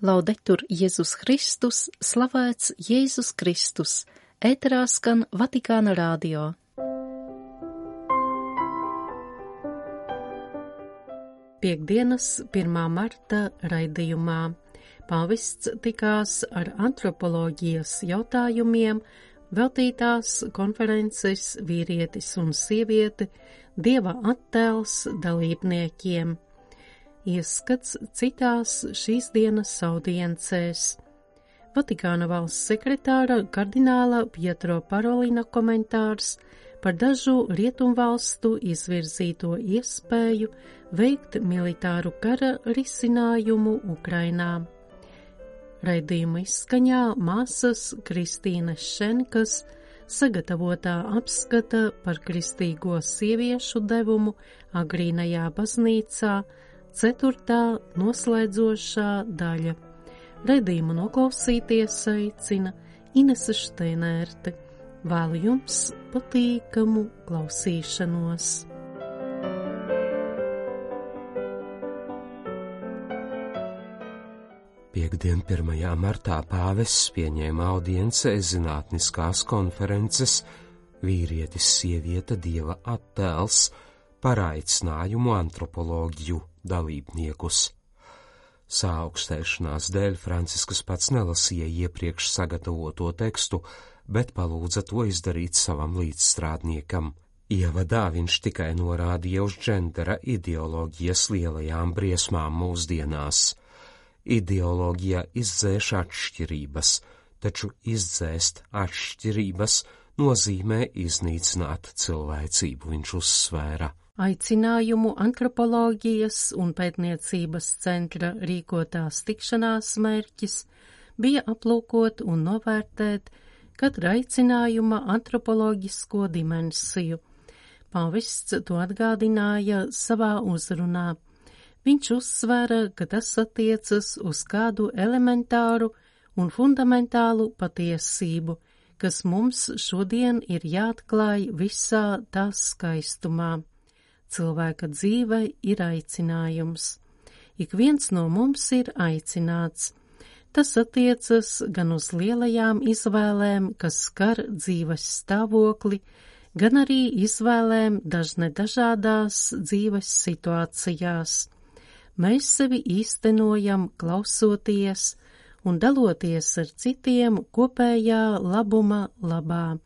Laudetur Jēzus Kristus, slavēts Jēzus Kristus, ēterā skan Vatikāna rādio. Piektdienas 1. marta raidījumā pavists tikās ar antropoloģijas jautājumiem veltītās konferences vīrietis un sieviete Dieva attēls dalībniekiem – ieskats citās šīs dienas audiencēs. Vatikāna valsts sekretāra kardināla Pietro Parolina komentārs par dažu rietumvalstu izvirzīto iespēju veikt militāru kara risinājumu Ukrainā. Raidījuma izskaņā māsas Kristīnas Šenkas sagatavotā apskata par kristīgo sieviešu devumu agrīnajā baznīcā Ceturtā noslēdzošā daļa. Redījumu noklausīties aicina Inese Šteinērte. Vēlu jums patīkamu klausīšanos! Piektdien 1. martā pāvests pieņēma audiencē zinātniskās konferences vīrietis sievieta dieva attēls par aicinājumu antropoloģiju dalībniekus. Sāaugstēšanās dēļ Franciskas pats nelasīja iepriekš sagatavoto tekstu, bet palūdza to izdarīt savam līdzstrādniekam. Ievadā viņš tikai norādīja uz džendera ideoloģijas lielajām briesmām mūsdienās. Ideoloģija izdzēš atšķirības, taču izdzēst atšķirības nozīmē iznīcināt cilvēcību, viņš uzsvēra. Aicinājumu antropoloģijas un pētniecības centra rīkotās tikšanās mērķis bija aplūkot un novērtēt katra aicinājuma antropoloģisko dimensiju. Pavists to atgādināja savā uzrunā. Viņš uzsvēra, ka tas attiecas uz kādu elementāru un fundamentālu patiesību, kas mums šodien ir jāatklāj visā tās skaistumā. Cilvēka dzīve ir aicinājums. Ik viens no mums ir aicināts. Tas attiecas gan uz lielajām izvēlēm, kas skar dzīves stāvokli, gan arī izvēlēm dažne dažādās dzīves situācijās. Mēs sevi īstenojam klausoties un daloties ar citiem kopējā labuma labā.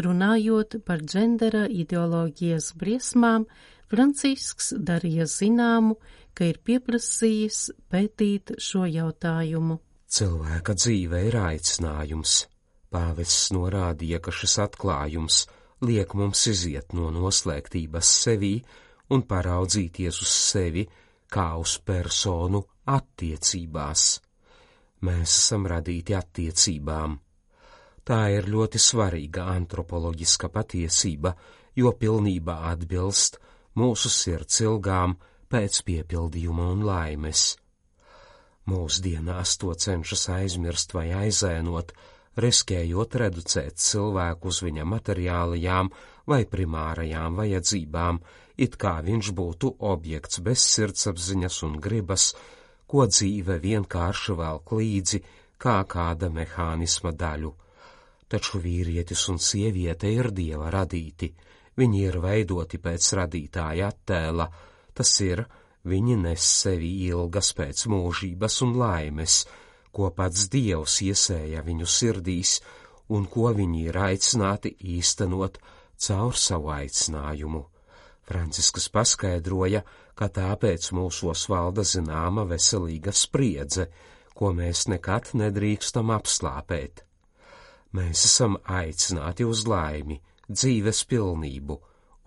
Runājot par džendera ideoloģijas briesmām, Francisks darīja zināmu, ka ir pieprasījis pētīt šo jautājumu. Cilvēka dzīve ir aicinājums. Pāvests norādīja, ka šis atklājums liek mums iziet no noslēgtības sevī un paraudzīties uz sevi kā uz personu attiecībās. Mēs esam radīti attiecībām Tā ir ļoti svarīga antropoloģiska patiesība, jo pilnībā atbilst mūsu sirds ilgām pēc piepildījuma un laimes. Mūsdienās to cenšas aizmirst vai aizēnot, riskējot reducēt cilvēku uz viņa materiālajām vai primārajām vajadzībām, it kā viņš būtu objekts bez sirdsapziņas un gribas, ko dzīve vienkārši velk līdzi kā kāda mehānisma daļu taču vīrietis un sieviete ir dieva radīti, viņi ir veidoti pēc radītāja attēla, tas ir, viņi nes sevi ilgas pēc mūžības un laimes, ko pats dievs iesēja viņu sirdīs un ko viņi ir aicināti īstenot caur savu aicinājumu. Franciskas paskaidroja, ka tāpēc mūsos valda zināma veselīga spriedze, ko mēs nekad nedrīkstam apslāpēt. Mēs esam aicināti uz laimi, dzīves pilnību,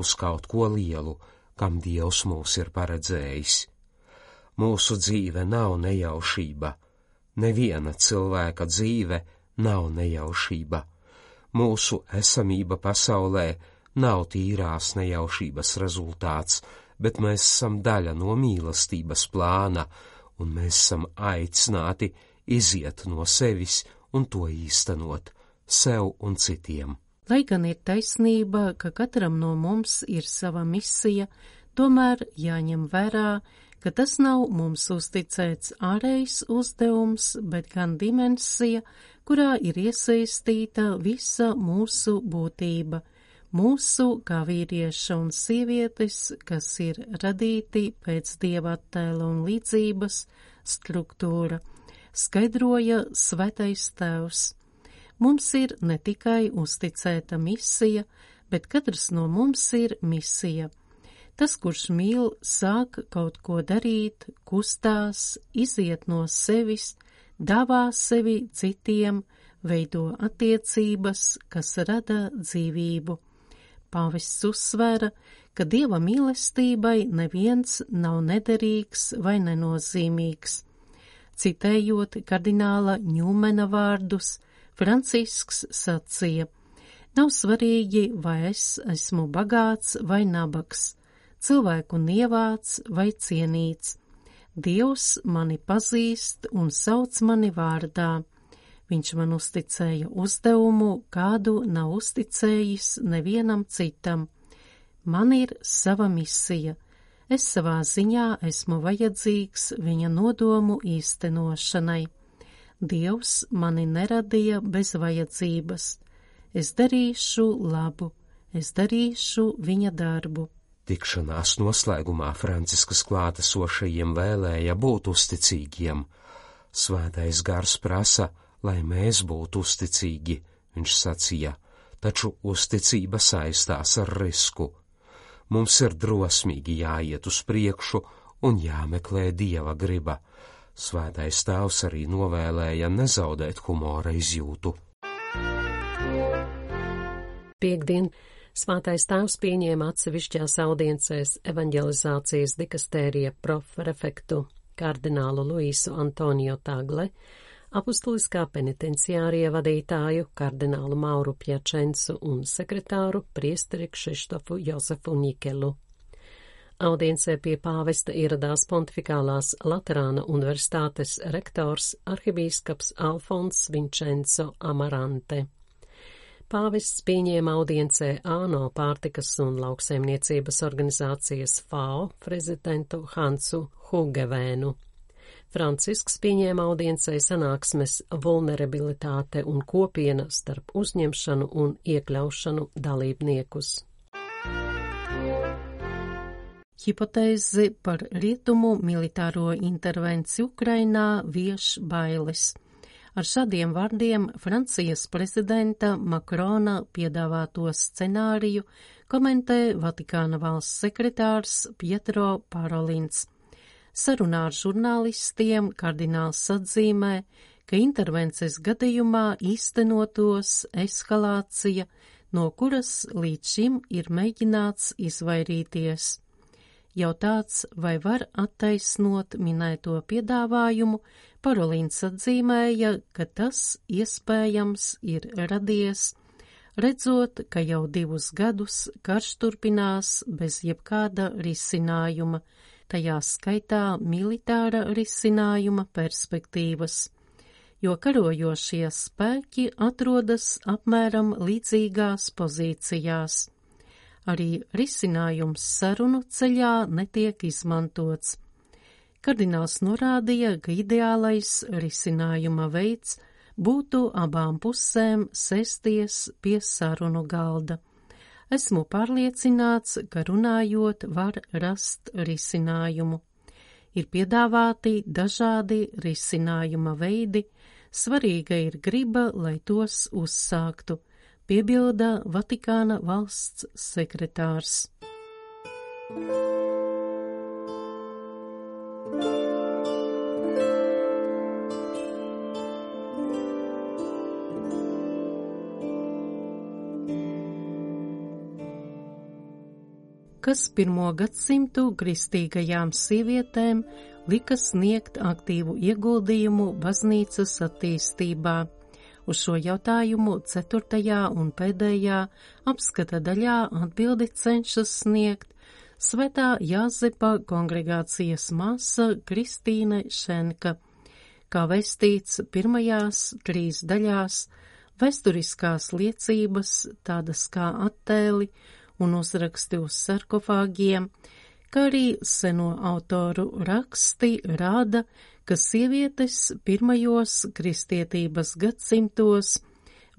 uz kaut ko lielu, kam Dievs mūs ir paredzējis. Mūsu dzīve nav nejaušība, neviena cilvēka dzīve nav nejaušība. Mūsu esamība pasaulē nav tīrās nejaušības rezultāts, bet mēs esam daļa no mīlestības plāna, un mēs esam aicināti iziet no sevis un to īstenot sev un citiem. Lai gan ir taisnība, ka katram no mums ir sava misija, tomēr jāņem vērā, ka tas nav mums uzticēts ārējs uzdevums, bet gan dimensija, kurā ir iesaistīta visa mūsu būtība, mūsu kā vīrieša un sievietes, kas ir radīti pēc dieva attēla un līdzības struktūra, skaidroja svētais tēvs. Mums ir ne tikai uzticēta misija, bet katrs no mums ir misija. Tas, kurš mīl, sāk kaut ko darīt, kustās, iziet no sevis, dāvā sevi citiem, veido attiecības, kas rada dzīvību. Pāvests uzsvēra, ka dieva mīlestībai neviens nav nederīgs vai nenozīmīgs. Citējot kardināla Ņūmena vārdus, Francisks sacīja: Nav svarīgi, vai es esmu bagāts vai nabags cilvēku nievāts vai cienīts. Dievs mani pazīst un sauc mani vārdā. Viņš man uzticēja uzdevumu, kādu nav uzticējis nevienam citam. Man ir sava misija. Es savā ziņā esmu vajadzīgs viņa nodomu īstenošanai. Dievs mani neradīja bez vajadzības. Es darīšu labu, es darīšu viņa darbu. Tikšanās noslēgumā Franciskas klātesošajiem vēlēja būt uzticīgiem. Svētais gars prasa, lai mēs būtu uzticīgi, viņš sacīja, taču uzticība saistās ar risku. Mums ir drosmīgi jāiet uz priekšu un jāmeklē dieva griba. Svētais tēvs arī novēlēja nezaudēt humora izjūtu. Piektdien Svātais tēvs pieņēma atsevišķās audiencēs evanģelizācijas dikastērija profrefektu kardinālu Luīsu Antonio Tagle, apustuliskā penitenciārija vadītāju kardinālu Mauru Pjačensu un sekretāru priesteri Kšištofu Josefu Nikelu. Audiencē pie pāvesta ieradās pontifikālās Laterāna universitātes rektors arhibīskaps Alfons Vincenzo Amarante. Pāvests pieņēma audiencē ANO pārtikas un lauksaimniecības organizācijas FAO prezidentu Hansu Hugevēnu. Francisks pieņēma audiencē sanāksmes vulnerabilitāte un kopiena starp uzņemšanu un iekļaušanu dalībniekus. Hipotēzi par rietumu militāro intervenciju Ukrainā vieš bailes. Ar šādiem vārdiem Francijas prezidenta Makrona piedāvāto scenāriju komentē Vatikāna valsts sekretārs Pietro Parolins. Sarunā ar žurnālistiem kardināls atzīmē, ka intervences gadījumā īstenotos eskalācija, no kuras līdz šim ir mēģināts izvairīties. Jautāts, vai var attaisnot minēto piedāvājumu, Parolīns atzīmēja, ka tas iespējams ir radies, redzot, ka jau divus gadus karš turpinās bez jebkāda risinājuma, tajā skaitā militāra risinājuma perspektīvas, jo karojošie spēki atrodas apmēram līdzīgās pozīcijās. Arī risinājums sarunu ceļā netiek izmantots Kardināls norādīja, ka ideālais risinājuma veids būtu abām pusēm sēsties pie sarunu galda. Esmu pārliecināts, ka runājot var rast risinājumu. Ir piedāvāti dažādi risinājuma veidi, svarīga ir griba, lai tos uzsāktu, piebilda Vatikāna valsts sekretārs. Kas pirmo gadsimtu kristīgajām sievietēm lika sniegt aktīvu ieguldījumu baznīcas attīstībā. Uz šo jautājumu ceturtajā un pēdējā apskata daļā atbildi cenšas sniegt Svetā Jāzepa kongregācijas māsa Kristīne Šenka, kā vestīts pirmajās trīs daļās, vēsturiskās liecības, tādas kā attēli un uzraksti uz sarkofāgiem, kā arī seno autoru raksti rāda, ka sievietes pirmajos kristietības gadsimtos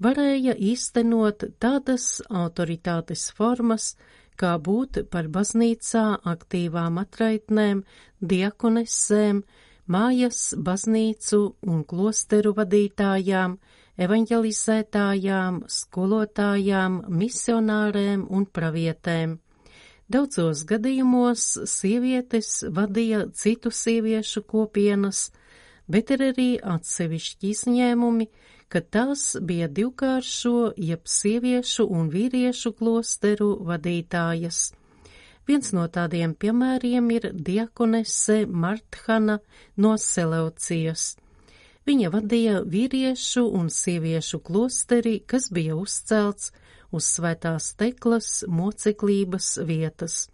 varēja īstenot tādas autoritātes formas, kā būt par baznīcā aktīvām atraitnēm, diakonesēm, mājas, baznīcu un klosteru vadītājām, evaņģelizētājām, skolotājām, misionārēm un pravietēm. Daudzos gadījumos sievietes vadīja citu sieviešu kopienas, bet ir arī atsevišķi izņēmumi, ka tās bija divkāršo, jeb sieviešu un vīriešu klosteru vadītājas. Viens no tādiem piemēriem ir diakonese Marthana no Seleucijas. Viņa vadīja vīriešu un sieviešu klosteri, kas bija uzcelts uz svētās teklas moceklības vietas.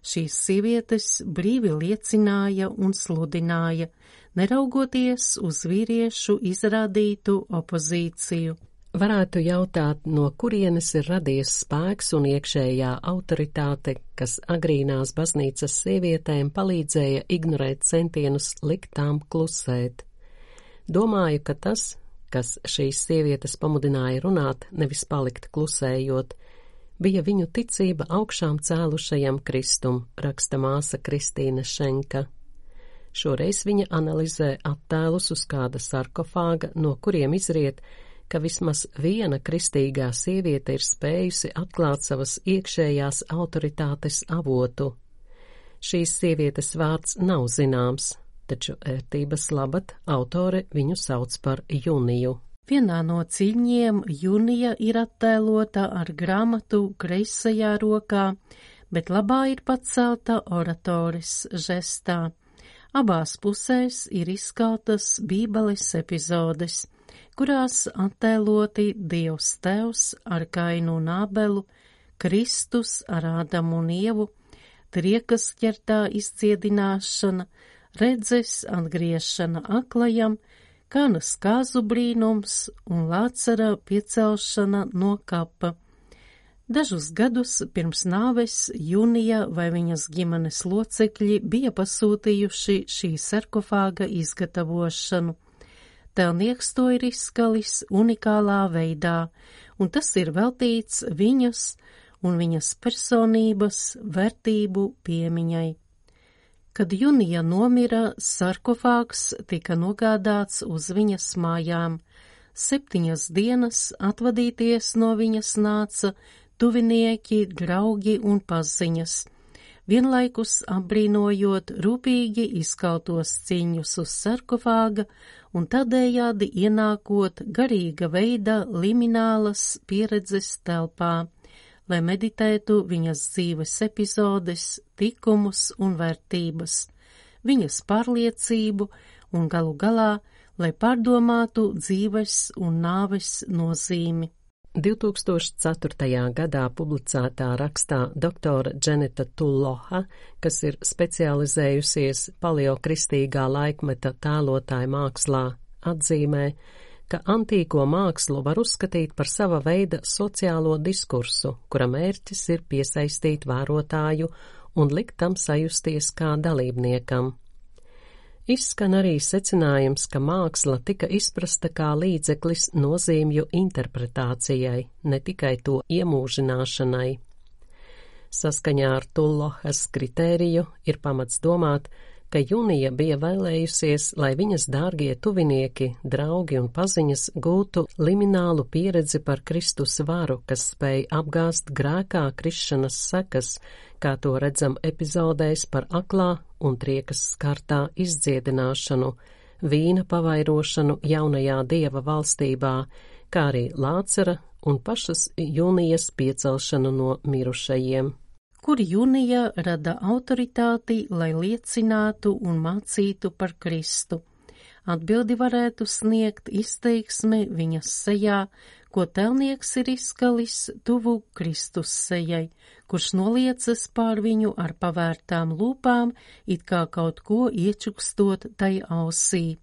Šīs sievietes brīvi liecināja un sludināja, neraugoties uz vīriešu izrādītu opozīciju. Varētu jautāt, no kurienes ir radies spēks un iekšējā autoritāte, kas agrīnās baznīcas sievietēm palīdzēja ignorēt centienus likt tām klusēt. Domāju, ka tas, kas šīs sievietes pamudināja runāt, nevis palikt klusējot, bija viņu ticība augšām cēlušajam Kristum, raksta māsa Kristīna Šenka. Šoreiz viņa analizē attēlus uz kāda sarkofāga, no kuriem izriet, ka vismaz viena kristīgā sieviete ir spējusi atklāt savas iekšējās autoritātes avotu. Šīs sievietes vārds nav zināms, taču ērtības labad autore viņu sauc par Juniju. Vienā no ciņiem Junija ir attēlota ar grāmatu kreisajā rokā, bet labā ir pacelta oratoris žestā. Abās pusēs ir izskaltas bībeles epizodes, kurās attēloti Dievs Tevs ar Kainu un Ābelu, Kristus ar Ādamu un Ievu, triekas ķertā izciedināšana, redzes atgriešana aklajam, kanas kāzu brīnums un lācara piecelšana no kapa – Dažus gadus pirms nāves Junija vai viņas ģimenes locekļi bija pasūtījuši šī sarkofāga izgatavošanu. Telnieks to ir izskalis unikālā veidā, un tas ir veltīts viņas un viņas personības vērtību piemiņai. Kad Junija nomira, sarkofāgs tika nogādāts uz viņas mājām. Septiņas dienas atvadīties no viņas nāca tuvinieki, draugi un paziņas, vienlaikus apbrīnojot rūpīgi izkautos ciņus uz sarkofāga un tādējādi ienākot garīga veida liminālas pieredzes telpā, lai meditētu viņas dzīves epizodes, tikumus un vērtības, viņas pārliecību un galu galā, lai pārdomātu dzīves un nāves nozīmi. 2004. gadā publicētā rakstā doktora Dženeta Tulloha, kas ir specializējusies paleokristīgā laikmeta tēlotāja mākslā, atzīmē, ka antīko mākslu var uzskatīt par sava veida sociālo diskursu, kura mērķis ir piesaistīt vērotāju un likt tam sajusties kā dalībniekam. Izskan arī secinājums, ka māksla tika izprasta kā līdzeklis nozīmju interpretācijai, ne tikai to iemūžināšanai. Saskaņā ar Tullohas kritēriju ir pamats domāt, ka Junija bija vēlējusies, lai viņas dārgie tuvinieki, draugi un paziņas gūtu liminālu pieredzi par Kristus varu, kas spēj apgāst grēkā krišanas sekas, kā to redzam epizodēs par aklā un triekas skartā izdziedināšanu, vīna pavairošanu jaunajā dieva valstībā, kā arī Lācera un pašas jūnijas piecelšanu no mirušajiem kur Junija rada autoritāti, lai liecinātu un mācītu par Kristu. Atbildi varētu sniegt izteiksme viņas sejā, ko telnieks ir izskalis tuvu Kristus sejai, kurš noliecas pār viņu ar pavērtām lūpām, it kā kaut ko iečukstot tai ausī.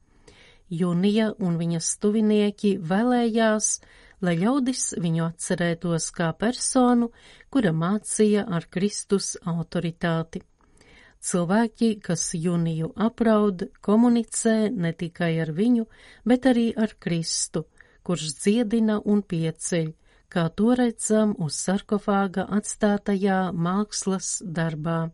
Junija un viņas tuvinieki vēlējās, lai ļaudis viņu atcerētos kā personu, kura mācīja ar Kristus autoritāti. Cilvēki, kas jūniju apraud, komunicē ne tikai ar viņu, bet arī ar Kristu, kurš dziedina un pieceļ, kā to redzam uz sarkofāga atstātajā mākslas darbā.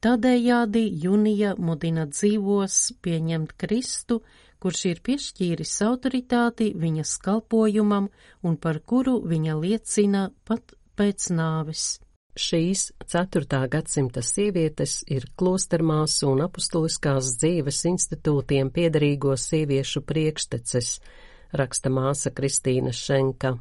Tādējādi jūnija mudina dzīvos pieņemt Kristu, kurš ir piešķīris autoritāti viņa skalpojumam un par kuru viņa liecina pat pēc nāves. Šīs 4. gadsimta sievietes ir klostermāsu un apustuliskās dzīves institūtiem piederīgo sieviešu priekšteces, raksta māsa Kristīna Šenka.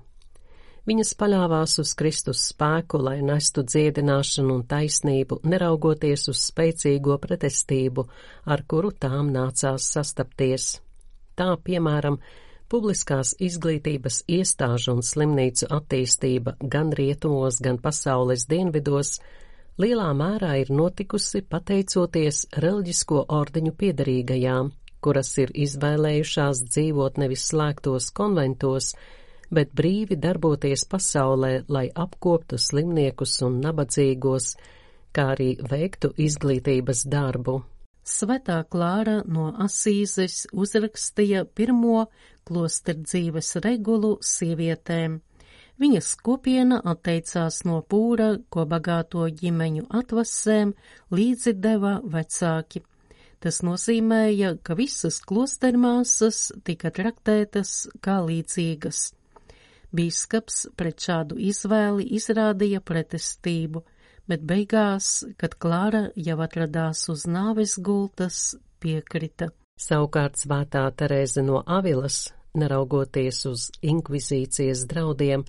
Viņas paļāvās uz Kristus spēku, lai nestu dziedināšanu un taisnību, neraugoties uz spēcīgo pretestību, ar kuru tām nācās sastapties. Tā, piemēram, Publiskās izglītības iestāžu un slimnīcu attīstība gan rietumos, gan pasaules dienvidos lielā mērā ir notikusi pateicoties reliģisko ordeņu piedarīgajām, kuras ir izvēlējušās dzīvot nevis slēgtos konventos, bet brīvi darboties pasaulē, lai apkoptu slimniekus un nabadzīgos, kā arī veiktu izglītības darbu. Svetā Klāra no Asīzes uzrakstīja pirmo klosteru dzīves regulu sievietēm. Viņas kopiena atteicās no pūra, ko bagāto ģimeņu atvasēm līdzi deva vecāki. Tas nozīmēja, ka visas klostermāsas tika traktētas kā līdzīgas. Bīskaps pret šādu izvēli izrādīja pretestību – bet beigās, kad Klāra jau atradās uz nāves gultas, piekrita. Savukārt svētā Terēze no Avilas, neraugoties uz inkvizīcijas draudiem,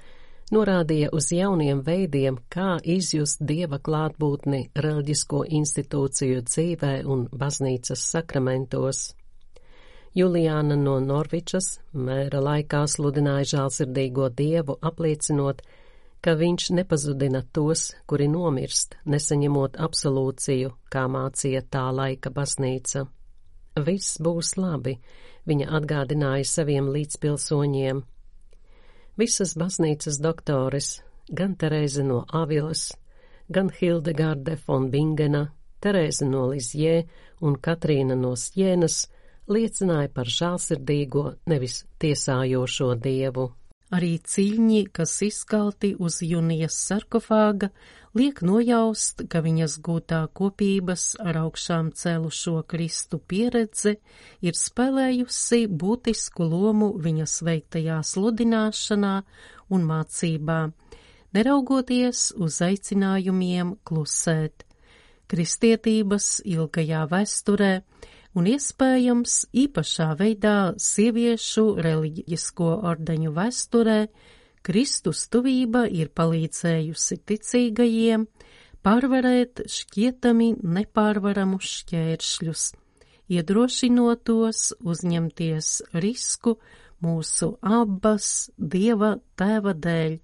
norādīja uz jauniem veidiem, kā izjust dieva klātbūtni reliģisko institūciju dzīvē un baznīcas sakramentos. Juliāna no Norvičas mēra laikā sludināja žālsirdīgo dievu, apliecinot, ka viņš nepazudina tos, kuri nomirst, nesaņemot absolūciju, kā mācīja tā laika baznīca. Viss būs labi, viņa atgādināja saviem līdzpilsoņiem. Visas baznīcas doktores, gan Terēze no Avilas, gan Hildegarde von Bingena, Terēze no Lizjē un Katrīna no Sjēnas liecināja par žālsirdīgo, nevis tiesājošo dievu. Arī ciļņi, kas izskalti uz Junijas sarkofāga, liek nojaust, ka viņas gūtā kopības ar augšām cēlušo Kristu pieredze ir spēlējusi būtisku lomu viņas veiktajā sludināšanā un mācībā, neraugoties uz aicinājumiem klusēt. Kristietības ilgajā vēsturē un iespējams īpašā veidā sieviešu reliģisko ordeņu vēsturē Kristus tuvība ir palīdzējusi ticīgajiem pārvarēt šķietami nepārvaramus šķēršļus, iedrošinot tos uzņemties risku mūsu abas Dieva tēva dēļ,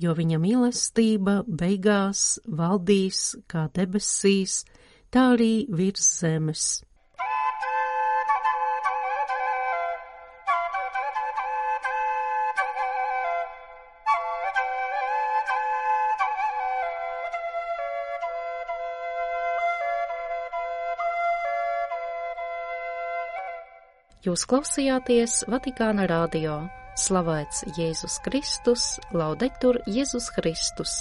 jo viņa mīlestība beigās valdīs kā debesīs, tā arī virs zemes. Jūs klausījāties Vatikāna radio. Slavēts Jēzus Kristus, laudetur Jēzus Kristus!